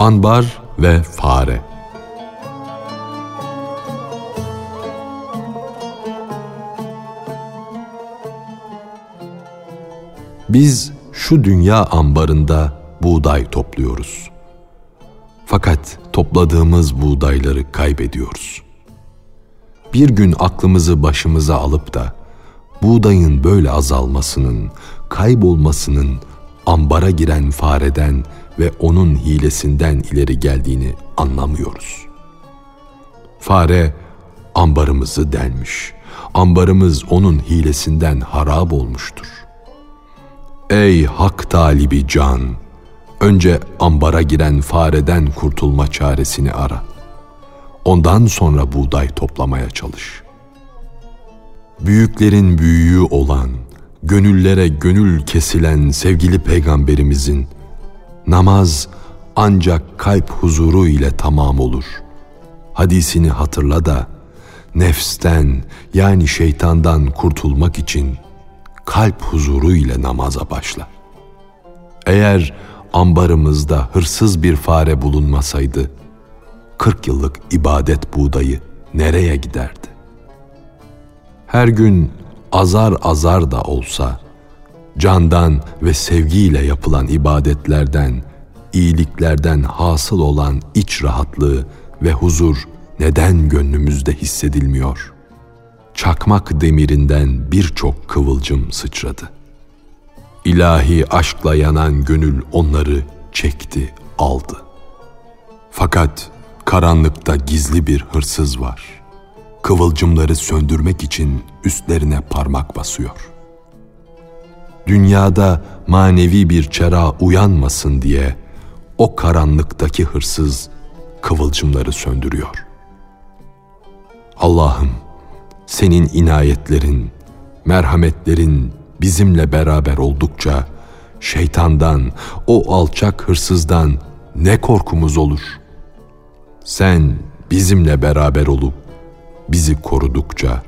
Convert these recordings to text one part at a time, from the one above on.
Anbar ve Fare Biz şu dünya ambarında buğday topluyoruz. Fakat topladığımız buğdayları kaybediyoruz. Bir gün aklımızı başımıza alıp da buğdayın böyle azalmasının, kaybolmasının ambara giren fareden ve onun hilesinden ileri geldiğini anlamıyoruz. Fare ambarımızı delmiş. Ambarımız onun hilesinden harap olmuştur. Ey hak talibi can! Önce ambara giren fareden kurtulma çaresini ara. Ondan sonra buğday toplamaya çalış. Büyüklerin büyüğü olan, gönüllere gönül kesilen sevgili peygamberimizin namaz ancak kalp huzuru ile tamam olur. Hadisini hatırla da nefsten yani şeytandan kurtulmak için kalp huzuru ile namaza başla. Eğer ambarımızda hırsız bir fare bulunmasaydı, 40 yıllık ibadet buğdayı nereye giderdi? Her gün azar azar da olsa, candan ve sevgiyle yapılan ibadetlerden, iyiliklerden hasıl olan iç rahatlığı ve huzur neden gönlümüzde hissedilmiyor? Çakmak demirinden birçok kıvılcım sıçradı. İlahi aşkla yanan gönül onları çekti, aldı. Fakat karanlıkta gizli bir hırsız var. Kıvılcımları söndürmek için üstlerine parmak basıyor. Dünyada manevi bir çera uyanmasın diye o karanlıktaki hırsız kıvılcımları söndürüyor. Allah'ım senin inayetlerin, merhametlerin bizimle beraber oldukça şeytandan, o alçak hırsızdan ne korkumuz olur? Sen bizimle beraber olup bizi korudukça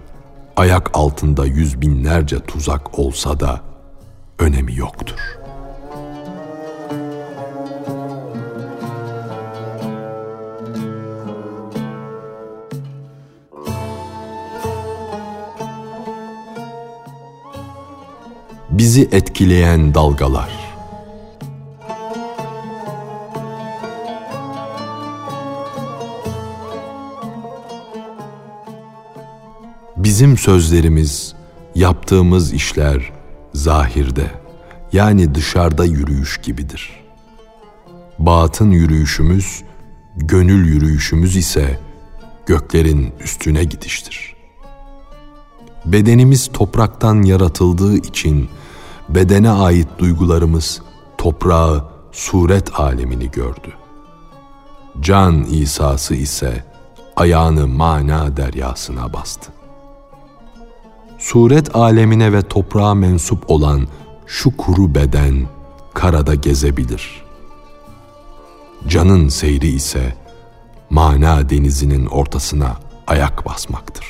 ayak altında yüz binlerce tuzak olsa da önemi yoktur.'' bizi etkileyen dalgalar. Bizim sözlerimiz, yaptığımız işler zahirde yani dışarıda yürüyüş gibidir. Batın yürüyüşümüz, gönül yürüyüşümüz ise göklerin üstüne gidiştir. Bedenimiz topraktan yaratıldığı için bedene ait duygularımız toprağı, suret alemini gördü. Can İsa'sı ise ayağını mana deryasına bastı. Suret alemine ve toprağa mensup olan şu kuru beden karada gezebilir. Canın seyri ise mana denizinin ortasına ayak basmaktır.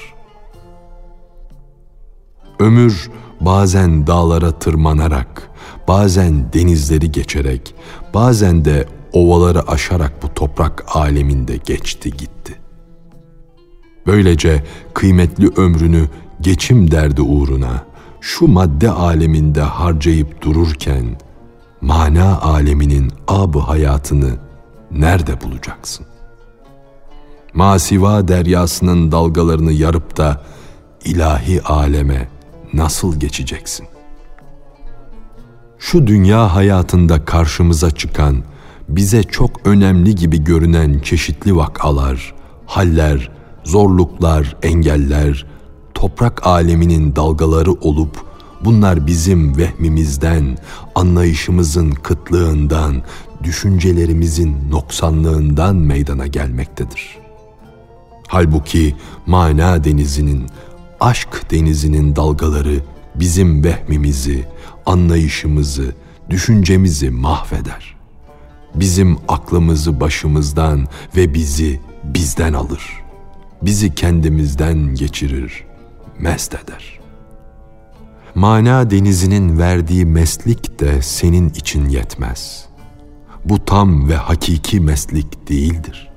Ömür bazen dağlara tırmanarak, bazen denizleri geçerek, bazen de ovaları aşarak bu toprak aleminde geçti gitti. Böylece kıymetli ömrünü geçim derdi uğruna şu madde aleminde harcayıp dururken mana aleminin ab hayatını nerede bulacaksın? Masiva deryasının dalgalarını yarıp da ilahi aleme nasıl geçeceksin? Şu dünya hayatında karşımıza çıkan, bize çok önemli gibi görünen çeşitli vakalar, haller, zorluklar, engeller, toprak aleminin dalgaları olup bunlar bizim vehmimizden, anlayışımızın kıtlığından, düşüncelerimizin noksanlığından meydana gelmektedir. Halbuki mana denizinin aşk denizinin dalgaları bizim vehmimizi, anlayışımızı, düşüncemizi mahveder. Bizim aklımızı başımızdan ve bizi bizden alır. Bizi kendimizden geçirir. Mest eder. Mana denizinin verdiği meslik de senin için yetmez. Bu tam ve hakiki meslik değildir.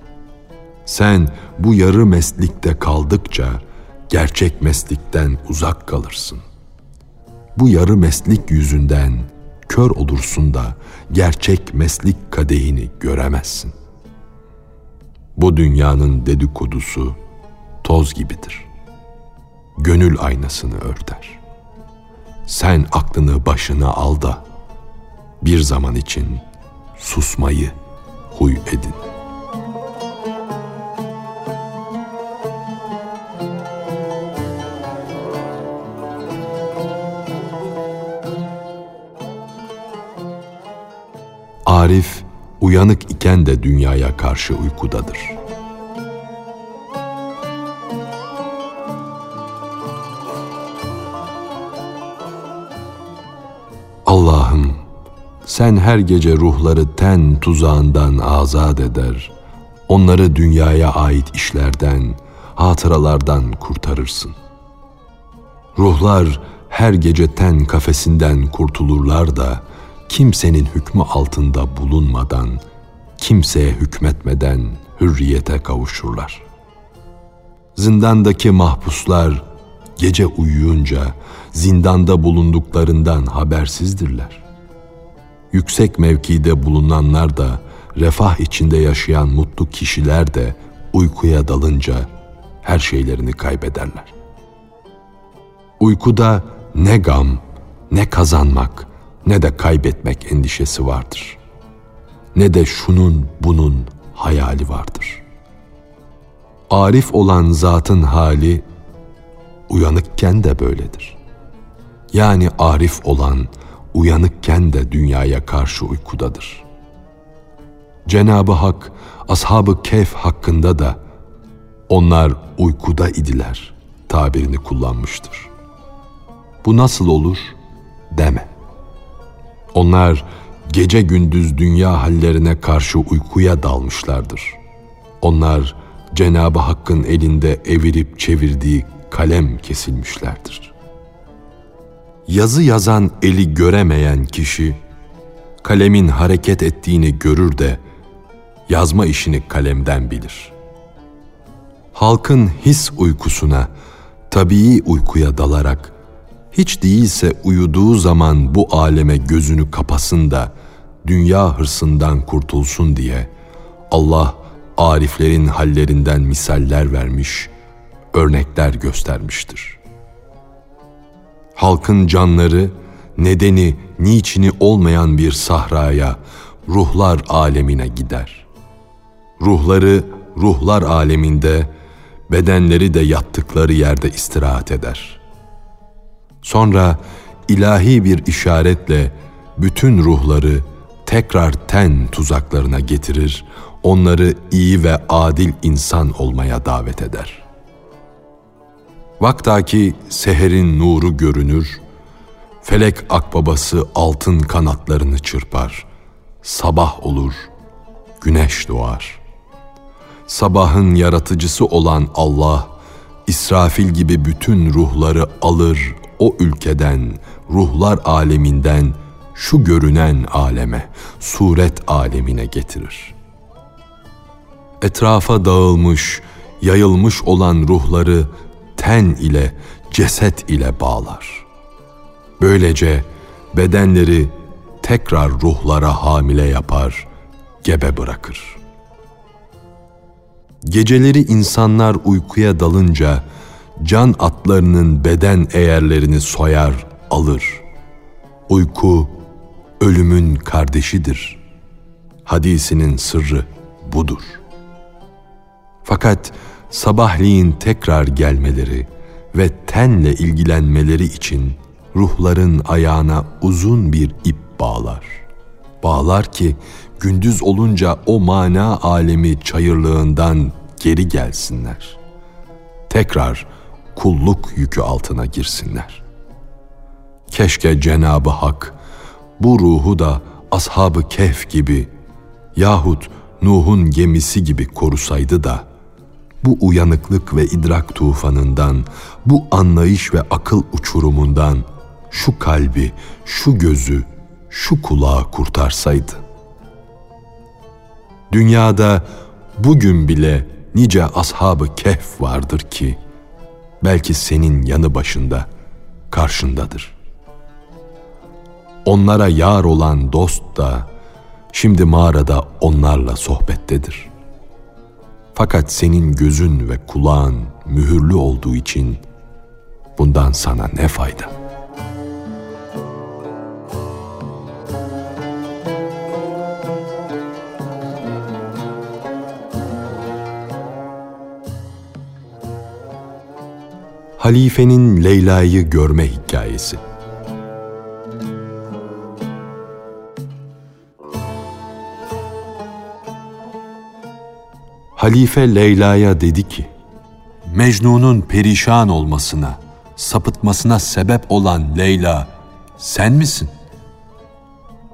Sen bu yarı meslikte kaldıkça gerçek meslikten uzak kalırsın. Bu yarı meslik yüzünden kör olursun da gerçek meslik kadehini göremezsin. Bu dünyanın dedikodusu toz gibidir. Gönül aynasını örter. Sen aklını başına al da bir zaman için susmayı huy edin.'' Arif uyanık iken de dünyaya karşı uykudadır. Allah'ım sen her gece ruhları ten tuzağından azat eder. Onları dünyaya ait işlerden, hatıralardan kurtarırsın. Ruhlar her gece ten kafesinden kurtulurlar da kimsenin hükmü altında bulunmadan, kimseye hükmetmeden hürriyete kavuşurlar. Zindandaki mahpuslar gece uyuyunca zindanda bulunduklarından habersizdirler. Yüksek mevkide bulunanlar da refah içinde yaşayan mutlu kişiler de uykuya dalınca her şeylerini kaybederler. Uykuda ne gam, ne kazanmak, ne de kaybetmek endişesi vardır. Ne de şunun bunun hayali vardır. Arif olan zatın hali uyanıkken de böyledir. Yani arif olan uyanıkken de dünyaya karşı uykudadır. Cenabı Hak ashabı keyf hakkında da onlar uykuda idiler tabirini kullanmıştır. Bu nasıl olur deme. Onlar gece gündüz dünya hallerine karşı uykuya dalmışlardır. Onlar Cenab-ı Hakk'ın elinde evirip çevirdiği kalem kesilmişlerdir. Yazı yazan eli göremeyen kişi, kalemin hareket ettiğini görür de yazma işini kalemden bilir. Halkın his uykusuna, tabii uykuya dalarak hiç değilse uyuduğu zaman bu aleme gözünü kapasın da dünya hırsından kurtulsun diye Allah ariflerin hallerinden misaller vermiş, örnekler göstermiştir. Halkın canları nedeni, niçini olmayan bir sahraya, ruhlar alemine gider. Ruhları ruhlar aleminde, bedenleri de yattıkları yerde istirahat eder.'' Sonra ilahi bir işaretle bütün ruhları tekrar ten tuzaklarına getirir, onları iyi ve adil insan olmaya davet eder. Vaktaki seherin nuru görünür, felek akbabası altın kanatlarını çırpar, sabah olur, güneş doğar. Sabahın yaratıcısı olan Allah, İsrafil gibi bütün ruhları alır, o ülkeden, ruhlar aleminden şu görünen aleme, suret alemine getirir. Etrafa dağılmış, yayılmış olan ruhları ten ile, ceset ile bağlar. Böylece bedenleri tekrar ruhlara hamile yapar, gebe bırakır. Geceleri insanlar uykuya dalınca can atlarının beden eğerlerini soyar, alır. Uyku ölümün kardeşidir. Hadisinin sırrı budur. Fakat sabahleyin tekrar gelmeleri ve tenle ilgilenmeleri için ruhların ayağına uzun bir ip bağlar. Bağlar ki gündüz olunca o mana alemi çayırlığından geri gelsinler. Tekrar kulluk yükü altına girsinler. Keşke Cenabı Hak bu ruhu da ashabı kehf gibi yahut Nuh'un gemisi gibi korusaydı da bu uyanıklık ve idrak tufanından, bu anlayış ve akıl uçurumundan şu kalbi, şu gözü, şu kulağı kurtarsaydı. Dünyada bugün bile nice ashabı kehf vardır ki belki senin yanı başında, karşındadır. Onlara yar olan dost da şimdi mağarada onlarla sohbettedir. Fakat senin gözün ve kulağın mühürlü olduğu için bundan sana ne fayda?'' Halifenin Leyla'yı görme hikayesi. Halife Leyla'ya dedi ki, Mecnun'un perişan olmasına, sapıtmasına sebep olan Leyla sen misin?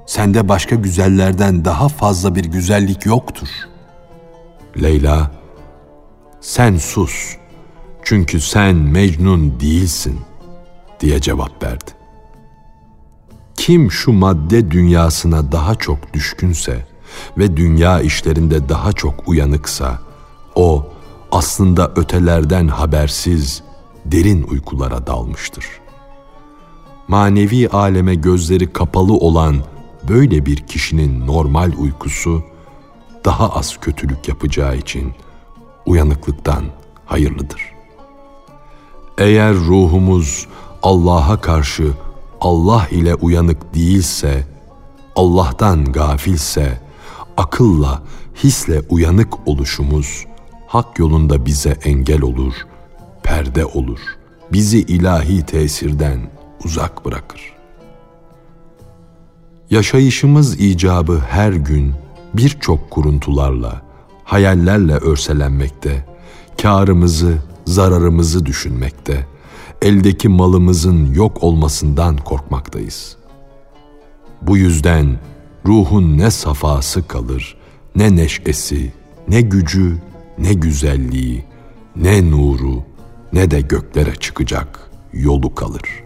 Sende başka güzellerden daha fazla bir güzellik yoktur. Leyla, sen sus.'' Çünkü sen Mecnun değilsin diye cevap verdi. Kim şu madde dünyasına daha çok düşkünse ve dünya işlerinde daha çok uyanıksa o aslında ötelerden habersiz derin uykulara dalmıştır. Manevi aleme gözleri kapalı olan böyle bir kişinin normal uykusu daha az kötülük yapacağı için uyanıklıktan hayırlıdır. Eğer ruhumuz Allah'a karşı Allah ile uyanık değilse, Allah'tan gafilse, akılla, hisle uyanık oluşumuz hak yolunda bize engel olur, perde olur, bizi ilahi tesirden uzak bırakır. Yaşayışımız icabı her gün birçok kuruntularla, hayallerle örselenmekte, kârımızı, zararımızı düşünmekte, eldeki malımızın yok olmasından korkmaktayız. Bu yüzden ruhun ne safası kalır, ne neşesi, ne gücü, ne güzelliği, ne nuru, ne de göklere çıkacak yolu kalır.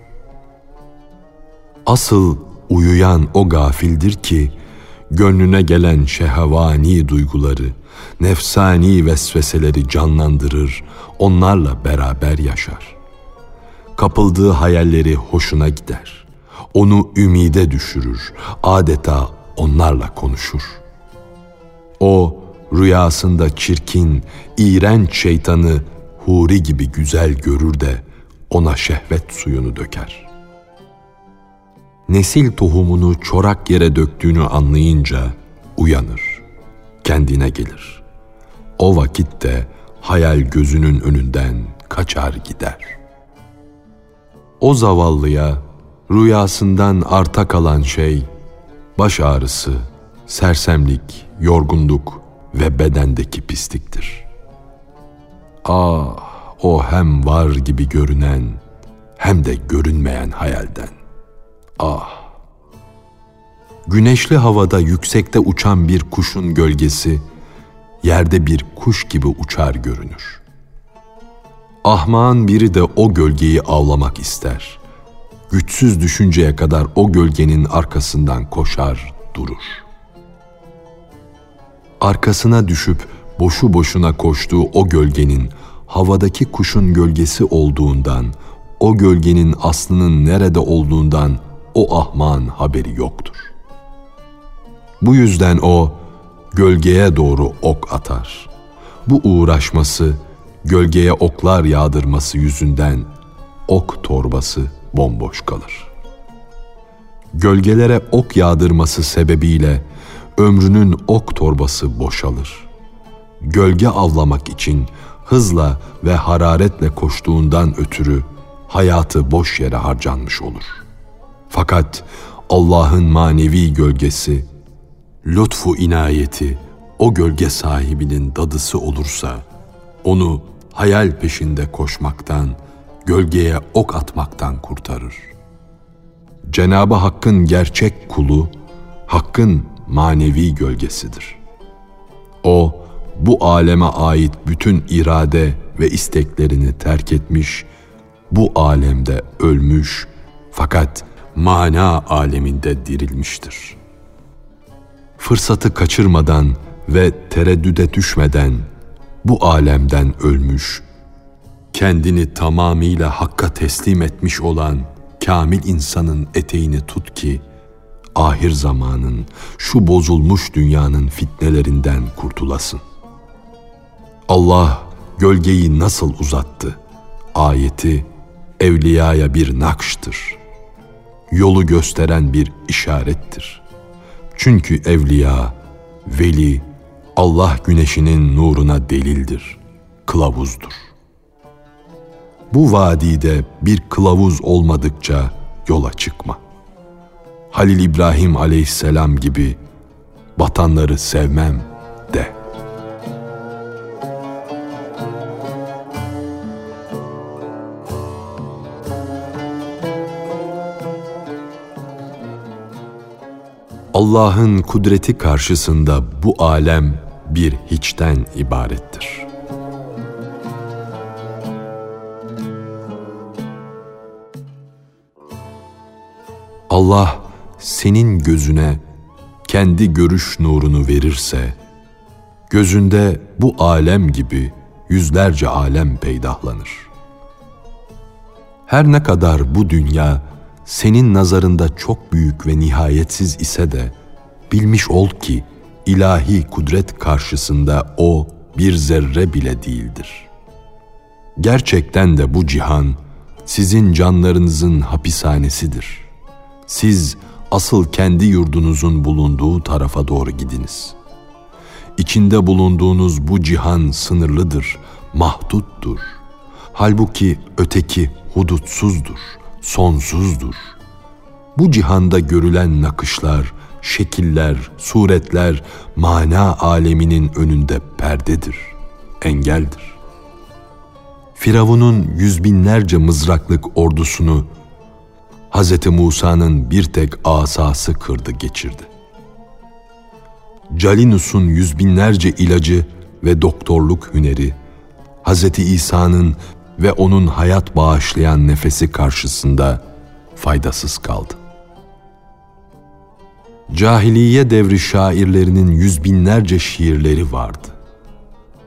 Asıl uyuyan o gafildir ki, gönlüne gelen şehvani duyguları, nefsani vesveseleri canlandırır, onlarla beraber yaşar. Kapıldığı hayalleri hoşuna gider. Onu ümide düşürür, adeta onlarla konuşur. O rüyasında çirkin, iğrenç şeytanı huri gibi güzel görür de ona şehvet suyunu döker. Nesil tohumunu çorak yere döktüğünü anlayınca uyanır, kendine gelir. O vakitte hayal gözünün önünden kaçar gider. O zavallıya rüyasından arta kalan şey baş ağrısı, sersemlik, yorgunluk ve bedendeki pisliktir. Ah, o hem var gibi görünen hem de görünmeyen hayalden. Ah! Güneşli havada yüksekte uçan bir kuşun gölgesi yerde bir kuş gibi uçar görünür. Ahmağın biri de o gölgeyi avlamak ister. Güçsüz düşünceye kadar o gölgenin arkasından koşar, durur. Arkasına düşüp boşu boşuna koştuğu o gölgenin havadaki kuşun gölgesi olduğundan, o gölgenin aslının nerede olduğundan o ahman haberi yoktur. Bu yüzden o gölgeye doğru ok atar. Bu uğraşması, gölgeye oklar yağdırması yüzünden ok torbası bomboş kalır. Gölgelere ok yağdırması sebebiyle ömrünün ok torbası boşalır. Gölge avlamak için hızla ve hararetle koştuğundan ötürü hayatı boş yere harcanmış olur. Fakat Allah'ın manevi gölgesi lütfu inayeti o gölge sahibinin dadısı olursa, onu hayal peşinde koşmaktan, gölgeye ok atmaktan kurtarır. Cenabı Hakk'ın gerçek kulu, Hakk'ın manevi gölgesidir. O, bu aleme ait bütün irade ve isteklerini terk etmiş, bu alemde ölmüş fakat mana aleminde dirilmiştir. Fırsatı kaçırmadan ve tereddüde düşmeden bu alemden ölmüş, kendini tamamıyla hakka teslim etmiş olan kamil insanın eteğini tut ki, ahir zamanın, şu bozulmuş dünyanın fitnelerinden kurtulasın. Allah gölgeyi nasıl uzattı? Ayeti evliyaya bir nakştır. Yolu gösteren bir işarettir. Çünkü evliya, veli, Allah güneşinin nuruna delildir, kılavuzdur. Bu vadide bir kılavuz olmadıkça yola çıkma. Halil İbrahim aleyhisselam gibi vatanları sevmem de. Allah'ın kudreti karşısında bu alem bir hiçten ibarettir. Allah senin gözüne kendi görüş nurunu verirse, gözünde bu alem gibi yüzlerce alem peydahlanır. Her ne kadar bu dünya senin nazarında çok büyük ve nihayetsiz ise de bilmiş ol ki ilahi kudret karşısında o bir zerre bile değildir. Gerçekten de bu cihan sizin canlarınızın hapishanesidir. Siz asıl kendi yurdunuzun bulunduğu tarafa doğru gidiniz. İçinde bulunduğunuz bu cihan sınırlıdır, mahduttur. Halbuki öteki hudutsuzdur, sonsuzdur. Bu cihanda görülen nakışlar, şekiller, suretler mana aleminin önünde perdedir, engeldir. Firavun'un yüz binlerce mızraklık ordusunu Hz. Musa'nın bir tek asası kırdı geçirdi. Calinus'un yüz binlerce ilacı ve doktorluk hüneri, Hz. İsa'nın ve onun hayat bağışlayan nefesi karşısında faydasız kaldı. Cahiliye devri şairlerinin yüz binlerce şiirleri vardı.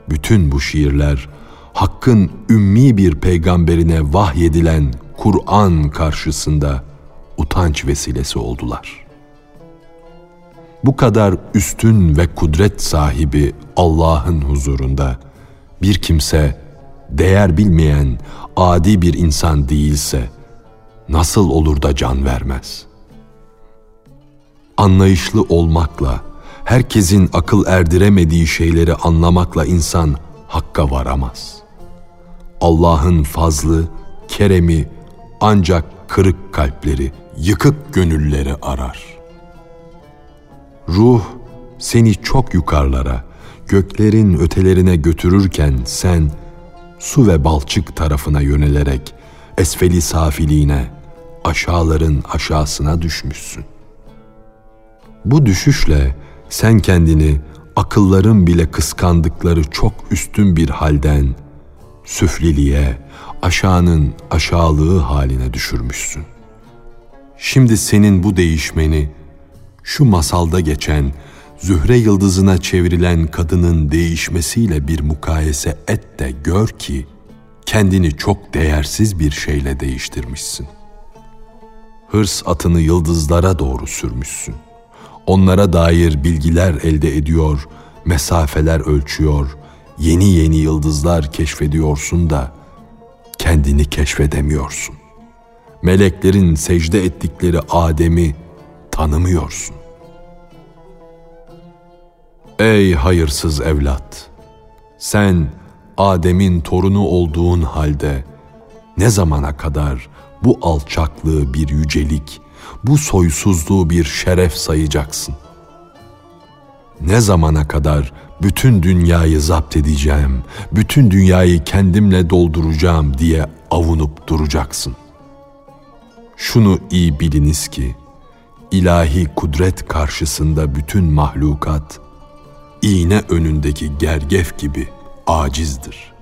Bütün bu şiirler Hakk'ın ümmi bir peygamberine vahyedilen Kur'an karşısında utanç vesilesi oldular. Bu kadar üstün ve kudret sahibi Allah'ın huzurunda bir kimse değer bilmeyen adi bir insan değilse nasıl olur da can vermez? Anlayışlı olmakla, herkesin akıl erdiremediği şeyleri anlamakla insan hakka varamaz. Allah'ın fazlı, keremi ancak kırık kalpleri, yıkık gönülleri arar. Ruh seni çok yukarılara, göklerin ötelerine götürürken sen su ve balçık tarafına yönelerek esfeli safiliğine, aşağıların aşağısına düşmüşsün. Bu düşüşle sen kendini akılların bile kıskandıkları çok üstün bir halden süfliliğe, aşağının aşağılığı haline düşürmüşsün. Şimdi senin bu değişmeni şu masalda geçen zühre yıldızına çevrilen kadının değişmesiyle bir mukayese et de gör ki kendini çok değersiz bir şeyle değiştirmişsin. Hırs atını yıldızlara doğru sürmüşsün. Onlara dair bilgiler elde ediyor, mesafeler ölçüyor, yeni yeni yıldızlar keşfediyorsun da kendini keşfedemiyorsun. Meleklerin secde ettikleri Adem'i tanımıyorsun. Ey hayırsız evlat! Sen Adem'in torunu olduğun halde ne zamana kadar bu alçaklığı bir yücelik, bu soysuzluğu bir şeref sayacaksın? Ne zamana kadar bütün dünyayı zapt edeceğim, bütün dünyayı kendimle dolduracağım diye avunup duracaksın. Şunu iyi biliniz ki, ilahi kudret karşısında bütün mahlukat iğne önündeki gergef gibi acizdir.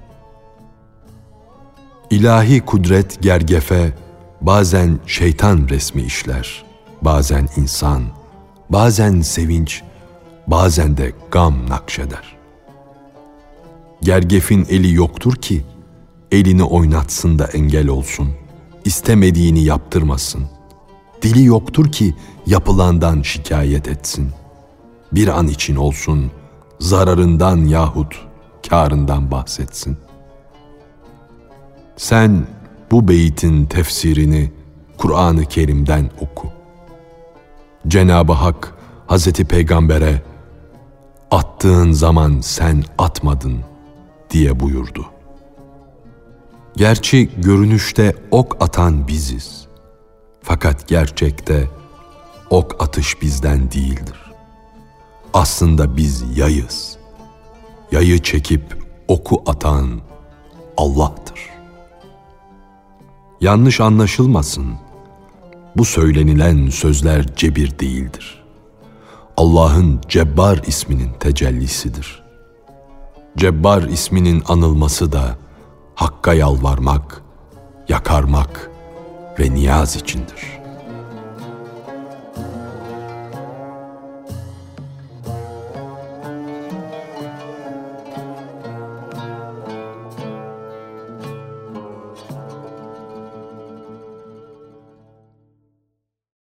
İlahi kudret gergefe bazen şeytan resmi işler, bazen insan, bazen sevinç, bazen de gam nakşeder. Gergefin eli yoktur ki elini oynatsın da engel olsun, istemediğini yaptırmasın. Dili yoktur ki yapılandan şikayet etsin. Bir an için olsun zararından yahut karından bahsetsin. Sen bu beytin tefsirini Kur'an-ı Kerim'den oku. Cenab-ı Hak Hazreti Peygamber'e attığın zaman sen atmadın diye buyurdu. Gerçi görünüşte ok atan biziz. Fakat gerçekte ok atış bizden değildir. Aslında biz yayız. Yayı çekip oku atan Allah'tır. Yanlış anlaşılmasın. Bu söylenilen sözler cebir değildir. Allah'ın Cebbar isminin tecellisidir. Cebbar isminin anılması da Hakk'a yalvarmak, yakarmak ve niyaz içindir.''